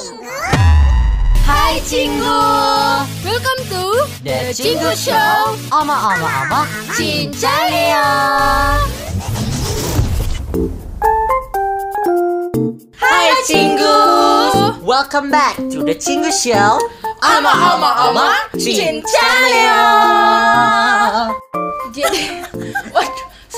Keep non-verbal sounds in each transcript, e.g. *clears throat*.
친구 Hai Cinggu Welcome to The Cinggu Show. Ama ama ama Cincaleo. Hai Cinggu Welcome back to The Cinggu Show. Ama ama ama Cincaleo Jadi, *laughs* waduh,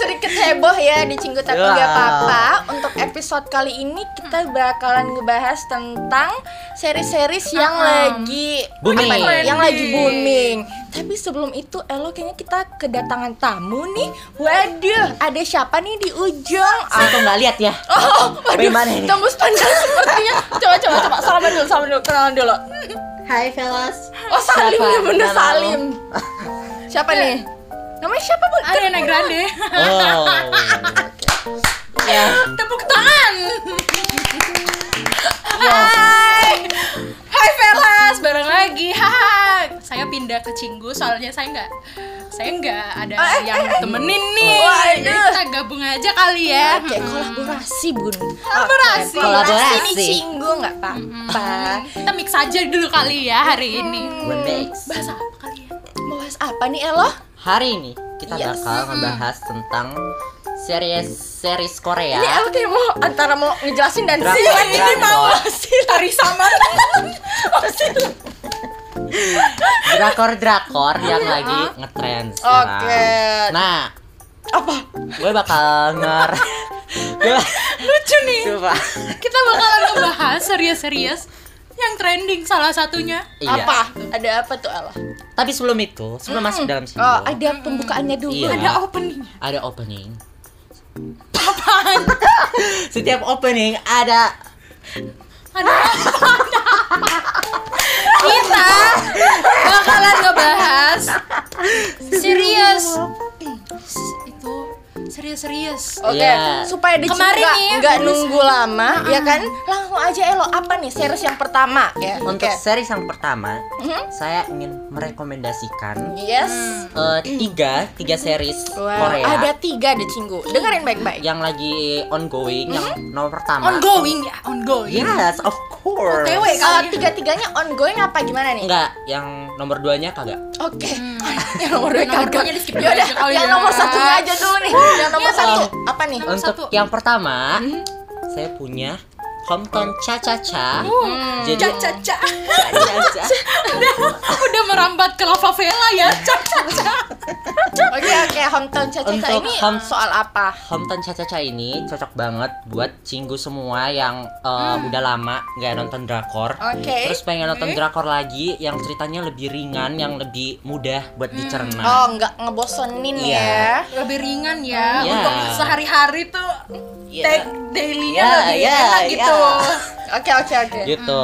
sedikit heboh ya di Cinggu tapi Ya. nggak apa-apa. Untuk episode kali ini kita bakalan ngebahas tentang seri-series yang lagi Booming. apa yang lagi booming. Tapi sebelum itu, Elo kayaknya kita kedatangan tamu nih. Waduh, ada siapa nih di ujung? Saya tuh nggak lihat ya Oh, waduh, Bagaimana ini? tembus pandang sepertinya. Coba, coba, coba. Salaman dulu, salaman dulu, kenalan dulu. Hai fellas Oh, Salim Siapa? ya, bener Namamu? Salim. *laughs* Siapa nih? Namanya siapa, Bun? Ariana Grande. Oh Ya Tepuk tangan. Yes Hai. Hai Velas, bareng lagi. Haha. Saya pindah ke Cinggu soalnya saya nggak saya nggak ada Eh, yang temenin nih. Jadi kita gabung aja kali ya. Oke, kolaborasi bun Kolaborasi. Oke, Kolaborasi nih Cinggu nggak apa-apa Kita mix aja dulu kali ya hari ini. Remix Bahas apa kali ya? Mau bahas apa nih Elo? Hari ini kita Yes. bakal ngebahas tentang series series Korea Ini Elo kayak mau antara mau ngejelasin dan Drakor, silat ini drakor. mau sih Tari sama. *laughs* drakor-drakor yang lagi ngetrend sekarang. Oke. Nah, Apa? gue bakal nger *laughs* Lucu nih. coba Kita bakalan ngebahas serius-serius yang trending salah satunya. iya Apa? Ada apa tuh Elo? tapi sebelum itu sebelum masuk dalam sini Oh, ada pembukaannya dulu Iya. Ada opening. ada opening *laughs* setiap opening ada Ada Kita bakalan ngebahas serius. Serius-serius. Oke, Iya. supaya di Kemarin nggak nih, nggak nunggu lama, ya kan? Langsung aja Elo, apa nih series yang pertama ya? untuk Oke. series yang pertama Mhm. saya ingin merekomendasikan Yes. eh, tiga tiga series Wow, Korea ada tiga di Cinggu. Dengerin baik-baik. yang lagi ongoing yang nomor pertama Ongoing ya, ongoing. yes of course OTW Uh, kali ya. tiga-tiganya ongoing apa gimana nih? enggak yang nomor duanya kagak Oke. *laughs* yang nomor dua Yang nomor kagak. Yaudah, aja kali yang ya. nomor satunya aja dulu. Yang nomor satu apa nih? Nomor Untuk satu. yang pertama, saya punya Hometown Cha Cha Cha. Jadi Caca-caca. Cha Cha Cha. Udah merambat ke lava vela ya. Caca-caca. Oke oke, hometown caca Untuk ini home- soal apa? Hometown Cha Cha Cha ini cocok banget buat cinggu semua yang eh, udah lama nggak nonton drakor. Oke. Terus pengen nonton drakor lagi yang ceritanya lebih ringan, yang lebih mudah buat dicerna. Oh, nggak ngebosenin Iya. ya. Lebih ringan ya. Iya. Untuk sehari-hari tuh Iya. take dailynya Iya, lebih iya, enak iya. gitu. Oke oke oke. Gitu.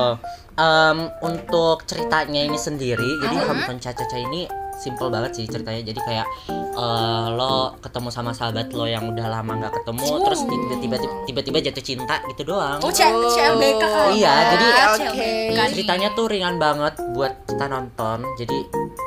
Em, untuk ceritanya ini sendiri, jadi Hometown Cha Cha Cha ini simple banget sih ceritanya. Jadi kayak eh, lo ketemu sama sahabat lo yang udah lama nggak ketemu, terus tiba-tiba tiba-tiba jatuh cinta gitu doang. Oh, C CLBK kali. Iya, ya. jadi- Oke. Kan Ceritanya tuh ringan banget buat kita nonton. Jadi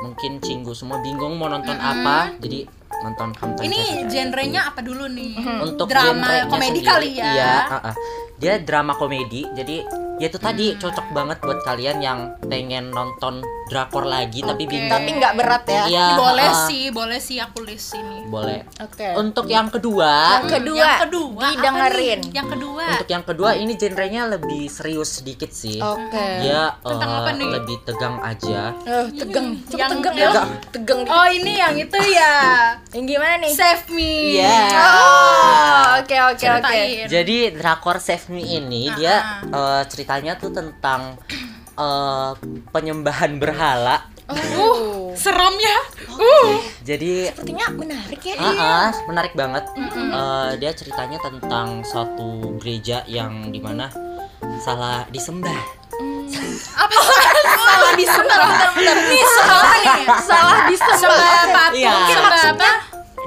mungkin cinggu semua bingung mau nonton apa, jadi nonton Hometown Ini genrenya apa dulu nih? untuk drama komedi kali ya. Iya, uh-uh. dia drama komedi. Jadi ya itu tadi cocok banget buat kalian yang pengen nonton drakor lagi tapi bingung. Tapi nggak berat ya. Iya, boleh uh-uh. sih, boleh sih aku list ini. Boleh. Oke. Untuk yang kedua, Yang kedua, yang kedua didengerin. Yang kedua. untuk yang kedua ini genrenya lebih serius sedikit sih. Oke. Dia Tentang uh, apa nih? lebih tegang aja. Eh, tegang. Yang- tegang ya. Tegang. Oh, ini yang itu ya. Yang gimana nih? Save me. Iya. Oh, oke oke oke. Jadi drakor Save Me ini dia uh, ceritanya tuh tentang uh, penyembahan berhala. Uh, Seram ya. Uh. Jadi sepertinya menarik ya. Ah, ah, menarik banget. Eh, dia ceritanya tentang suatu gereja yang di mana salah disembah. Apa salah disembah? Salah nih. Salah disembah. Sembah patung, Iya.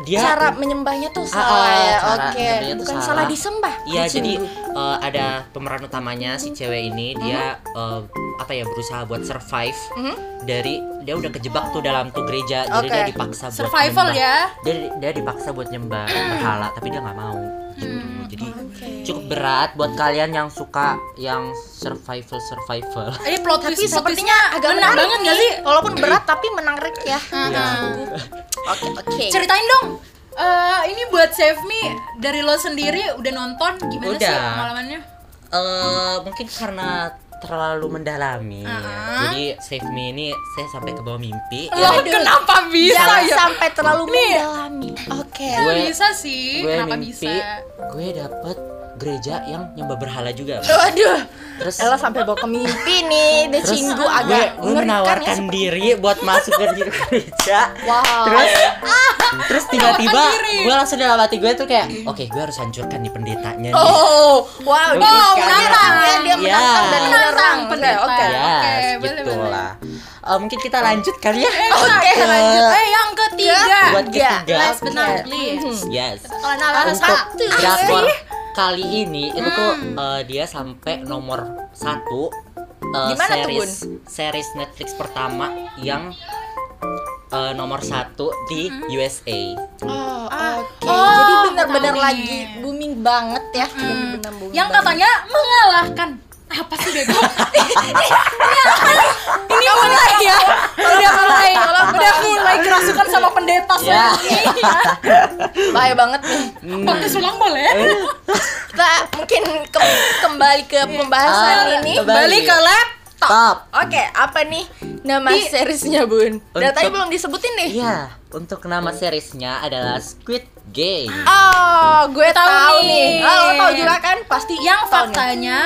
Dia Cara menyembahnya tuh Ah, salah ah, ya. cara Oke, tuh bukan salah. salah disembah. Iya, Di jadi Eh, ada pemeran utamanya si cewek ini dia eh, apa ya berusaha buat survive Mhm. dari dia udah kejebak tuh dalam tuh gereja, jadi Oke. dia dipaksa buat Survival nyembah. ya. Dia dia dipaksa buat nyembah berhala, tapi dia nggak mau. Gitu. Jadi Oke. cukup berat buat kalian yang suka yang survival survival. Ini plot Tapi twist, plot sepertinya agak menarik banget nih. gak sih? Walaupun berat tapi menarik ya. Iya. Oke, oke. Ceritain dong. Eh, ini buat Save Me dari lo sendiri udah nonton gimana sih Udah. pengalamannya? Eh mungkin karena terlalu mendalami. Ah. Jadi Save Me ini saya sampai ke bawah mimpi. Lo Ya, kenapa bisa Jangan ya? sampai terlalu mendalami. Oke. Ya, Gue- bisa sih. gue kenapa mimpi bisa? gue dapet gereja yang nyembah berhala juga. Waduh. Terus Ella sampai bawa ke mimpi nih, The terus Cinggu gue, agak gue mengerikan ya. menawarkan diri buat masuk ke gereja. Wow. Terus terus tiba-tiba gue langsung dalam hati gue tuh kayak oke gue harus hancurkan nih pendetanya nih. Oh, wow, dia Wow, menantang ya, dia Iya. menantang dan Menantang pendeta. Oke. ya, Oke, boleh, gitu boleh. lah. Eh, mungkin kita lanjut kali ya. Oke, Ke- lanjut. Eh yang ketiga. Buat ketiga. Last but not least. Yes. Kalau Nala Untuk satu. drakor kali ini itu tuh Hmm. eh, dia sampai nomor satu eh, Gimana tuh, series series Netflix pertama yang eh, nomor satu di USA. Oh, Ah. oke. Oh, Jadi benar-benar lagi booming banget ya. Benar-benar booming Yang banget. katanya mengalahkan apa sih bego? *laughs* ini mulai ya, udah mulai, udah mulai kerasukan sama pendeta Ya. bahaya banget nih. Pakai sulang boleh? Kita mungkin ke- kembali ke pembahasan Ah, ini. kembali. Balik ke laptop. Top. Oke, apa nih nama Di- seriesnya, Bun? Dari tadi Untuk- belum disebutin nih. Iya, untuk nama seriesnya adalah Squid Game. Oh, gue Tahu tahu nih. nih. Oh, lo tahu juga kan? Pasti Yang nih. faktanya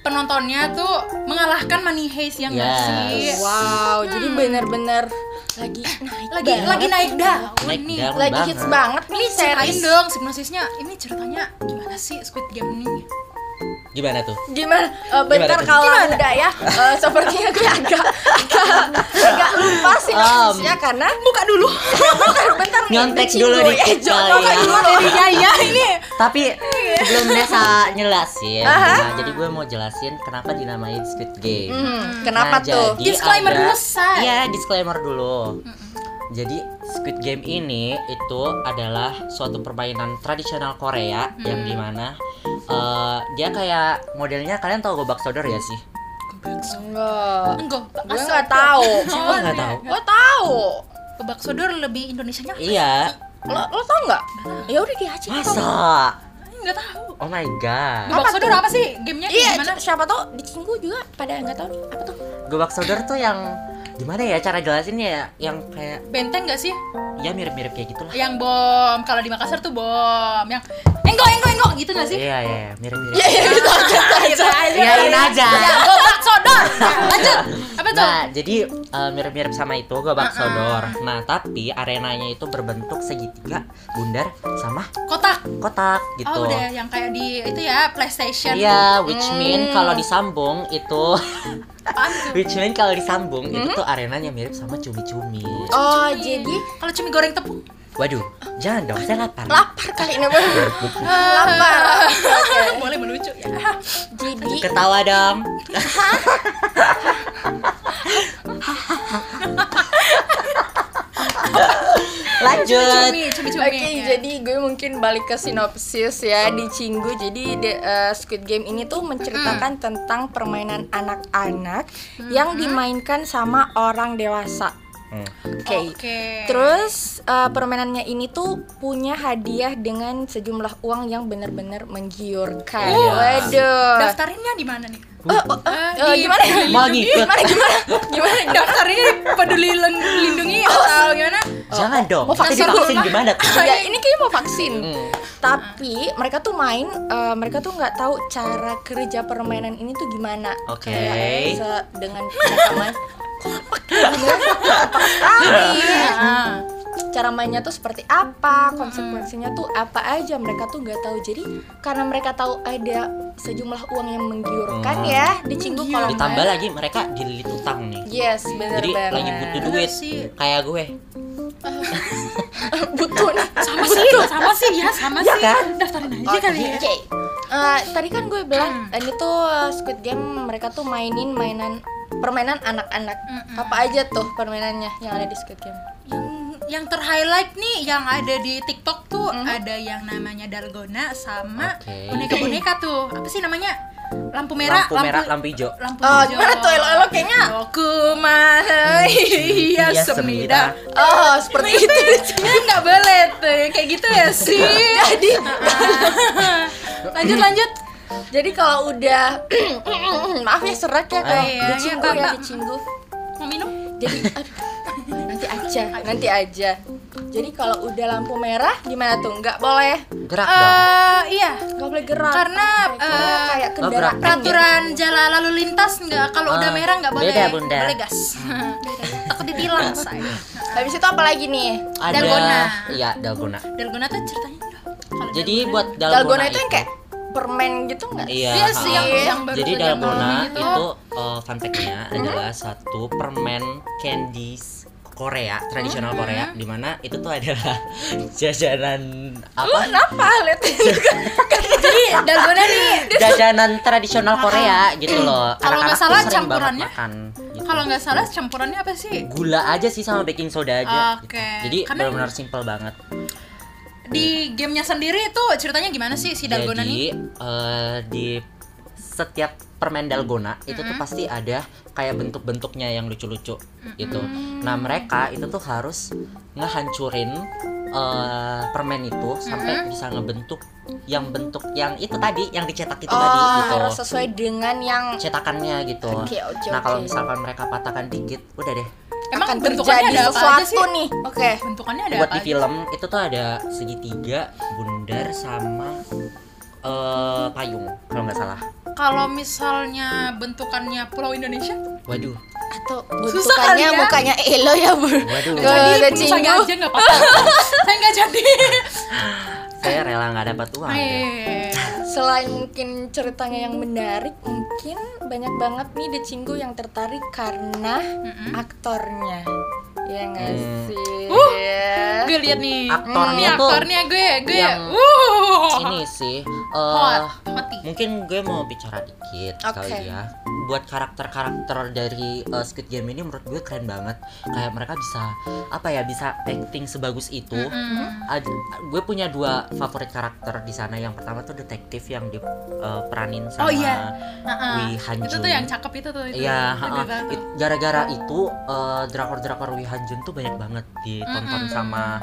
penontonnya tuh mengalahkan Money Heist yang Yes. sih? Wow, jadi bener-bener lagi naik Lagi banget. lagi naik daun Naik nih. daun. lagi banget. hits banget nih Ceritain series. dong sinopsisnya. Ini ceritanya gimana sih Squid Game ini? Gimana tuh? Gimana? Eh, bentar tuh? kalau udah ya. eh, sepertinya gue agak agak agak lupa sih sinopsisnya karena Buka dulu. bentar bentar *laughs* Nyontek dulu ya, dikit jangan kali ya. dulu. Iya iya ini. Tapi sebelum Nesa nyelasin, Aha. nah, jadi gue mau jelasin kenapa dinamain Squid Game. Hmm, kenapa Nah, tuh? jadi Disclaimer ada- dulu, Say. Iya, disclaimer dulu. Jadi Squid Game ini itu adalah suatu permainan tradisional Korea yang di mana eh, dia kayak modelnya kalian tahu gobak sodor ya sih? Enggak. Enggak. Gue nggak tahu. Oh, nggak tahu. Gue tahu. Kebak sodor lebih Indonesianya Iya. Lo lo tau nggak? Ya udah di Aceh. Masa? nggak tahu. Oh my god. Kebak sodor apa sih gamenya? Iya, gimana? siapa tau dicinggu juga pada nggak tahu nih apa tuh? Gobak sodor tuh yang gimana ya cara jelasinnya ya? Yang kayak Benteng nggak sih? ya mirip-mirip kayak gitulah. Yang bom. Kalau di Makassar tuh bom. Yang enggo enggo enggo gitu nggak sih? Iya, iya, mirip-mirip. Iya, iya, gitu aja. Gitu aja. Iyain aja. Lanjut. Apa tuh? Nah, jadi eh, mirip-mirip sama itu gobak sodor. Nah, tapi arenanya itu berbentuk segitiga, bundar sama Kotak. kotak gitu. Oh udah yang kayak di itu ya PlayStation. Iya, which mean kalau disambung itu *laughs* which mean kalau disambung itu tuh arenanya mirip sama cumi-cumi. Oh, jadi Kalau cumi goreng tepung. Waduh, jangan dong, saya lapar. lapar kali ini Bang. lapar. Oke. Boleh melucu ya. Jadi Ketawa dong. Lanjut. Cumi, cumi cumi. Oke, jadi gue mungkin balik ke sinopsis ya di Cinggu. Jadi the- eh, Squid Game ini tuh menceritakan tentang permainan anak-anak yang dimainkan sama orang dewasa. Hmm. Oke. Oke. Terus eh, permainannya ini tuh punya hadiah dengan sejumlah uang yang benar-benar menggiurkan. Iya. Waduh. Daftarinnya di mana nih? Eh, oh, eh, eh, di- gimana? Mau ngikut. Gimana gimana? Gimana? *laughs* Daftarinnya di peduli lindungi atau gimana? Jangan dong. mau vaksin Pak. gimana tuh? *laughs* ya ini kayaknya mau vaksin. Hmm. Tapi mereka tuh main, eh, mereka tuh nggak tahu cara kerja permainan ini tuh gimana. Oke. Se- dengan mereka main. Kompak. *laughs* Cara mainnya tuh seperti apa, konsekuensinya tuh apa aja mereka tuh nggak tahu. Jadi karena mereka tahu ada sejumlah uang yang menggiurkan Hmm. ya di Cinggu kalau Ditambah main. lagi mereka dililit utang nih. Yes, bener Jadi banget. lagi butuh Bener duit. sih. Kayak gue. *laughs* butuh *laughs* nih. Sama sih, sama sih ya, sama Iya sih. kan? Daftarin aja kali ya. Oke. Eh, tadi kan gue bilang ini tuh uh, Squid Game mereka tuh mainin mainan permainan anak-anak. Mm-mm. Apa aja tuh permainannya yang ada di Squid Game? Yang yang terhighlight nih yang ada di TikTok tuh Mm-hmm. ada yang namanya dalgona sama Oke. boneka-boneka tuh. Apa sih namanya? Lampu merah, lampu merah lampu hijau lampu Oh, hijau. gimana tuh elo-elo kayaknya? Kumaha iya Iya, semida. Oh, seperti itu. Ya nggak boleh tuh kayak gitu ya sih. Jadi *laughs* lanjut lanjut. Jadi kalau udah *clears throat* maaf ya serak ya kalau Iya, iya, cinggu Kak, ya dicinggu. Mau minum? Jadi *laughs* aduh, nanti aja, nanti aja. Jadi kalau udah lampu merah gimana tuh? Nggak boleh, gerak dong Eh iya. nggak boleh gerak. Karena eh, kayak kendaraan. peraturan jalan lalu lintas nggak kalau udah Ah, merah nggak boleh beda, Bunda. boleh gas *laughs* takut ditilang *laughs* saya Habis itu apa lagi nih? ada dalgona. iya dalgona dalgona tuh ceritanya dong kalau jadi dalgona. buat dalgona, Dalgona itu yang kayak permen gitu nggak? Iya, Iya sih, yang- yang baru jadi dalgona ngomong itu. itu uh, fun fact-nya adalah satu permen candies Korea, tradisional Korea, di mana itu tuh adalah *laughs* jajanan apa? Kenapa lihat *laughs* jadi dalgona nih *laughs* Jajanan tradisional Korea gitu loh. Kalau nggak salah campurannya? makan. Gitu. kalau nggak salah campurannya apa sih gula aja sih sama baking soda aja. Oke. gitu. Jadi Karena- benar-benar simple banget. Gamenya sendiri itu ceritanya gimana sih si dalgona Jadi nih eh, di setiap permen dalgona itu tuh pasti ada kayak bentuk-bentuknya yang lucu-lucu gitu. Nah mereka itu tuh harus ngehancurin eh, permen itu sampai bisa ngebentuk yang bentuk yang itu tadi yang dicetak itu tadi Oh, gitu. harus sesuai dengan yang Cetakannya gitu. Oke, oke, nah kalau oke. misalkan mereka patahkan dikit, udah deh. Emang akan bentukannya terjadi ada apa aja sih sesuatu nih. Oke. bentukannya ada Buat apa di aja? film itu tuh ada segitiga, bundar sama eh, payung kalau nggak salah. kalau misalnya bentukannya Pulau Indonesia Waduh. Atau Susah kali bentukannya ya. mukanya Elo ya, Bu. Waduh. Jadi aja nggak apa-apa *laughs* saya nggak jadi *laughs* saya rela nggak dapat uang deh. Eh, Selain mungkin ceritanya yang menarik, mungkin banyak banget nih The Cinggu yang tertarik karena aktornya. Ya nggak Hmm. sih? Uh, gue lihat nih. Aktornya Nih tuh aktornya gue gue. yang uh ini sih eh, hot hoti mungkin gue mau bicara dikit Oke. kali ya. Buat karakter-karakter dari eh, Squid Game ini menurut gue keren banget. Kayak mereka bisa apa ya bisa acting sebagus itu. Ad- gue punya dua favorit karakter di sana. Yang pertama tuh detektif yang diperanin sama Oh, iya. Heeh. Wee Han itu tuh yang cakep itu tuh itu Iya, Itu gara-gara itu eh, drakor-drakor Han Jun tuh banyak banget ditonton sama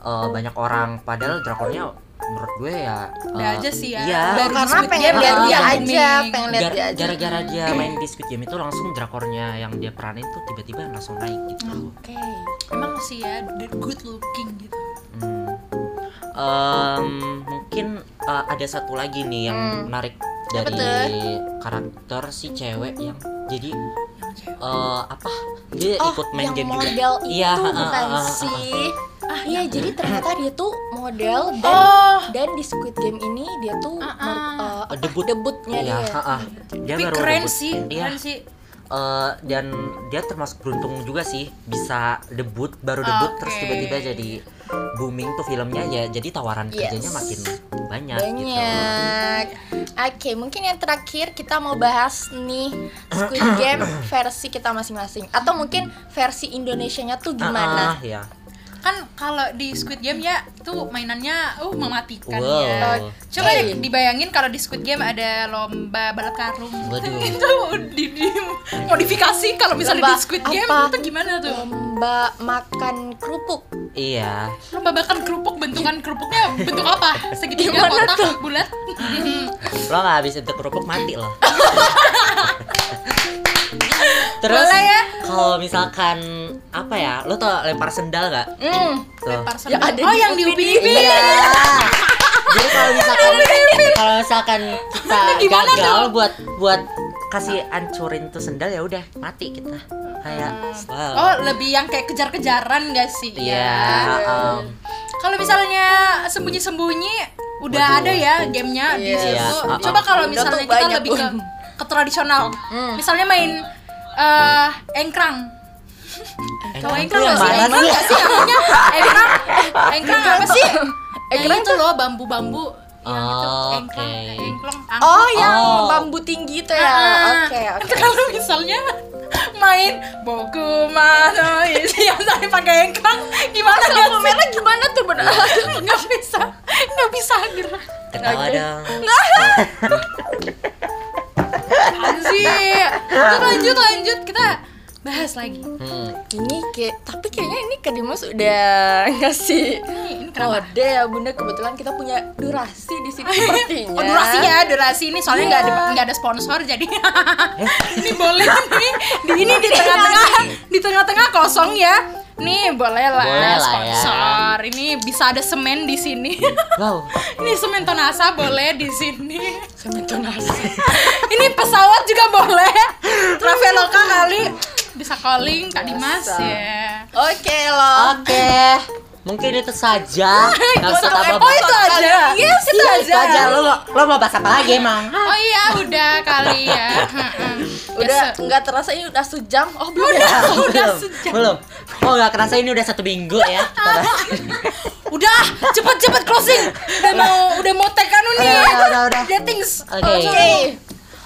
eh, banyak orang. Padahal drakornya menurut gue ya Udah eh, aja sih ya. Iya. Baru Karena Squid pengen lihat Ah, dia ah, aja, pengen lihat dia aja. gara-gara dia main di Squid Game itu langsung drakornya yang dia peranin tuh tiba-tiba langsung naik gitu. Oke. emang sih ya the good looking gitu Hmm. Em, mungkin eh, ada satu lagi nih yang Hmm. menarik dari karakter si cewek yang jadi eh, apa dia Oh, ikut main yang game juga. model itu Iya, bukan ha, ha, ha. sih? Ah, iya, jadi ternyata dia tuh model dan oh dan di Squid Game ini dia tuh mer- ah. eh, apa, Debut. debutnya Iya, dia. ha, ha. Dia tapi baru keren debut. sih Iya. keren sih Eh, dan dia termasuk beruntung juga sih bisa debut baru debut terus Oke. tiba-tiba jadi booming tuh filmnya ya jadi tawaran Yes. kerjanya makin banyak, gitu. banyak. Oke, mungkin yang terakhir kita mau bahas nih Squid Game *coughs* versi kita masing-masing atau mungkin versi Indonesianya tuh gimana? Ah, ah, ya. Kan kalau di Squid Game ya tuh mainannya uh mematikan Wow. ya coba Oke. deh dibayangin kalau di Squid Game ada lomba balap karung Waduh. *laughs* itu di, di modifikasi kalau misalnya Lomba di Squid Game apa? itu gimana tuh Lomba makan kerupuk. Iya. lomba bakar kerupuk bentukan kerupuknya bentuk apa segitiga kotak bulat Lo nggak habis itu kerupuk mati loh. *laughs* Terus Boleh ya? kalau misalkan apa ya, lo tau lempar sendal nggak? Hmm. Tuh. lempar Ya sendal ada oh di yang di Upin ipin Iya. *laughs* Jadi kalau misalkan kalau misalkan kita Gimana gagal tuh? buat buat kasih ancurin tuh sendal ya udah mati kita. Kayak wow. oh lebih yang kayak kejar-kejaran gak sih Iya, um, Kalau misalnya sembunyi-sembunyi udah Waduh. ada ya gamenya di Yes. situ. Iya, uh-uh. Coba kalau misalnya kita lebih ke ke tradisional. Hmm. Misalnya main eh engkrang. Tahu Engkrang engkrang tuh yang nggak sih? mana Engkrang nggak sih namanya? Engkrang. Engkrang apa sih? Engkrang Engkrang itu loh bambu-bambu. Yang itu Oh, engkrang, oke. engklong, Oh, yang Oh. bambu tinggi itu ya. Ah, Oke, oke. Kalau misalnya main boku mano isi yang tadi pakai engkang gimana ya Lampu merah gimana tuh benar? nggak bisa nggak bisa gerak Ketawa dong. Apaan sih lanjut lanjut bahas lagi. Hmm. ini kayak tapi kayaknya ini Kak Dimas udah *laughs* ngasih kode ya Bunda. Kebetulan kita punya durasi di sini *laughs* sepertinya. Oh durasi ya durasi ini. Soalnya nggak ada nggak ada sponsor jadi *laughs* ini boleh nih. Di ini di tengah-tengah di tengah-tengah kosong ya. Nih boleh lah, Boleh lah ya. sponsor. Ini bisa ada semen di sini. Wow. ini semen tonasa boleh di sini. Sementonasi. ini pesawat juga boleh. Traveloka kali bisa calling kak Dimas ya Oke loh. Oke. Mungkin itu saja. *laughs* Usah tambah Oh itu aja. Yes, itu Iya, aja. itu aja. Lo mau, lo mau bahas apa lagi emang? *laughs* oh iya udah kali ya *laughs* Mm-mm. Udah nggak terasa ini udah sejam. Oh belum udah ya? udah belum, sejam belum. Oh nggak kerasa ini udah satu minggu ya. Udah cepet cepet closing udah mau udah mau tag anu nih Udah, udah, udah, datings Oke. Oke.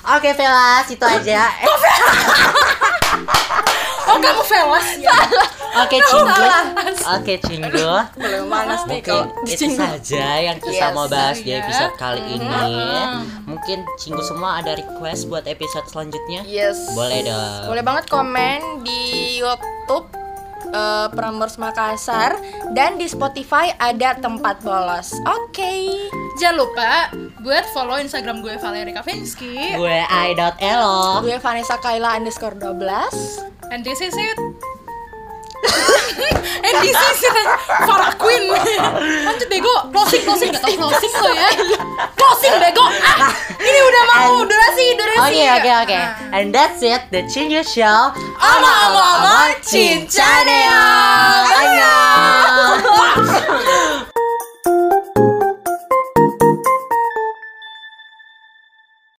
Oke Velas itu aja. Eh, oh kamu velas Oke Cinggu. Oke Cinggu. Boleh panas nih Mungkin kalau itu saja yang kita Yes. mau bahas di Iya. episode kali ini. Mungkin Cinggu semua ada request buat episode selanjutnya? Yes. Boleh dong. Boleh banget komen di YouTube eh, Prambors Makassar dan di Spotify ada tempat bolos. Oke. jangan lupa buat follow instagram gue Valerie Kavinsky Gue i.elo. Gue Vanessa Kaila underscore 12 and this is it. *laughs* And this is it. Farah Queen. Lanjut bego. Closing closing. Gak tau closing lo ya. Closing bego. Ah ini udah mau. And- durasi durasi. Oke oke oke. Ah. And that's it, the Chinyu Show. Ama ama ama. Cincane Annyeong. *laughs*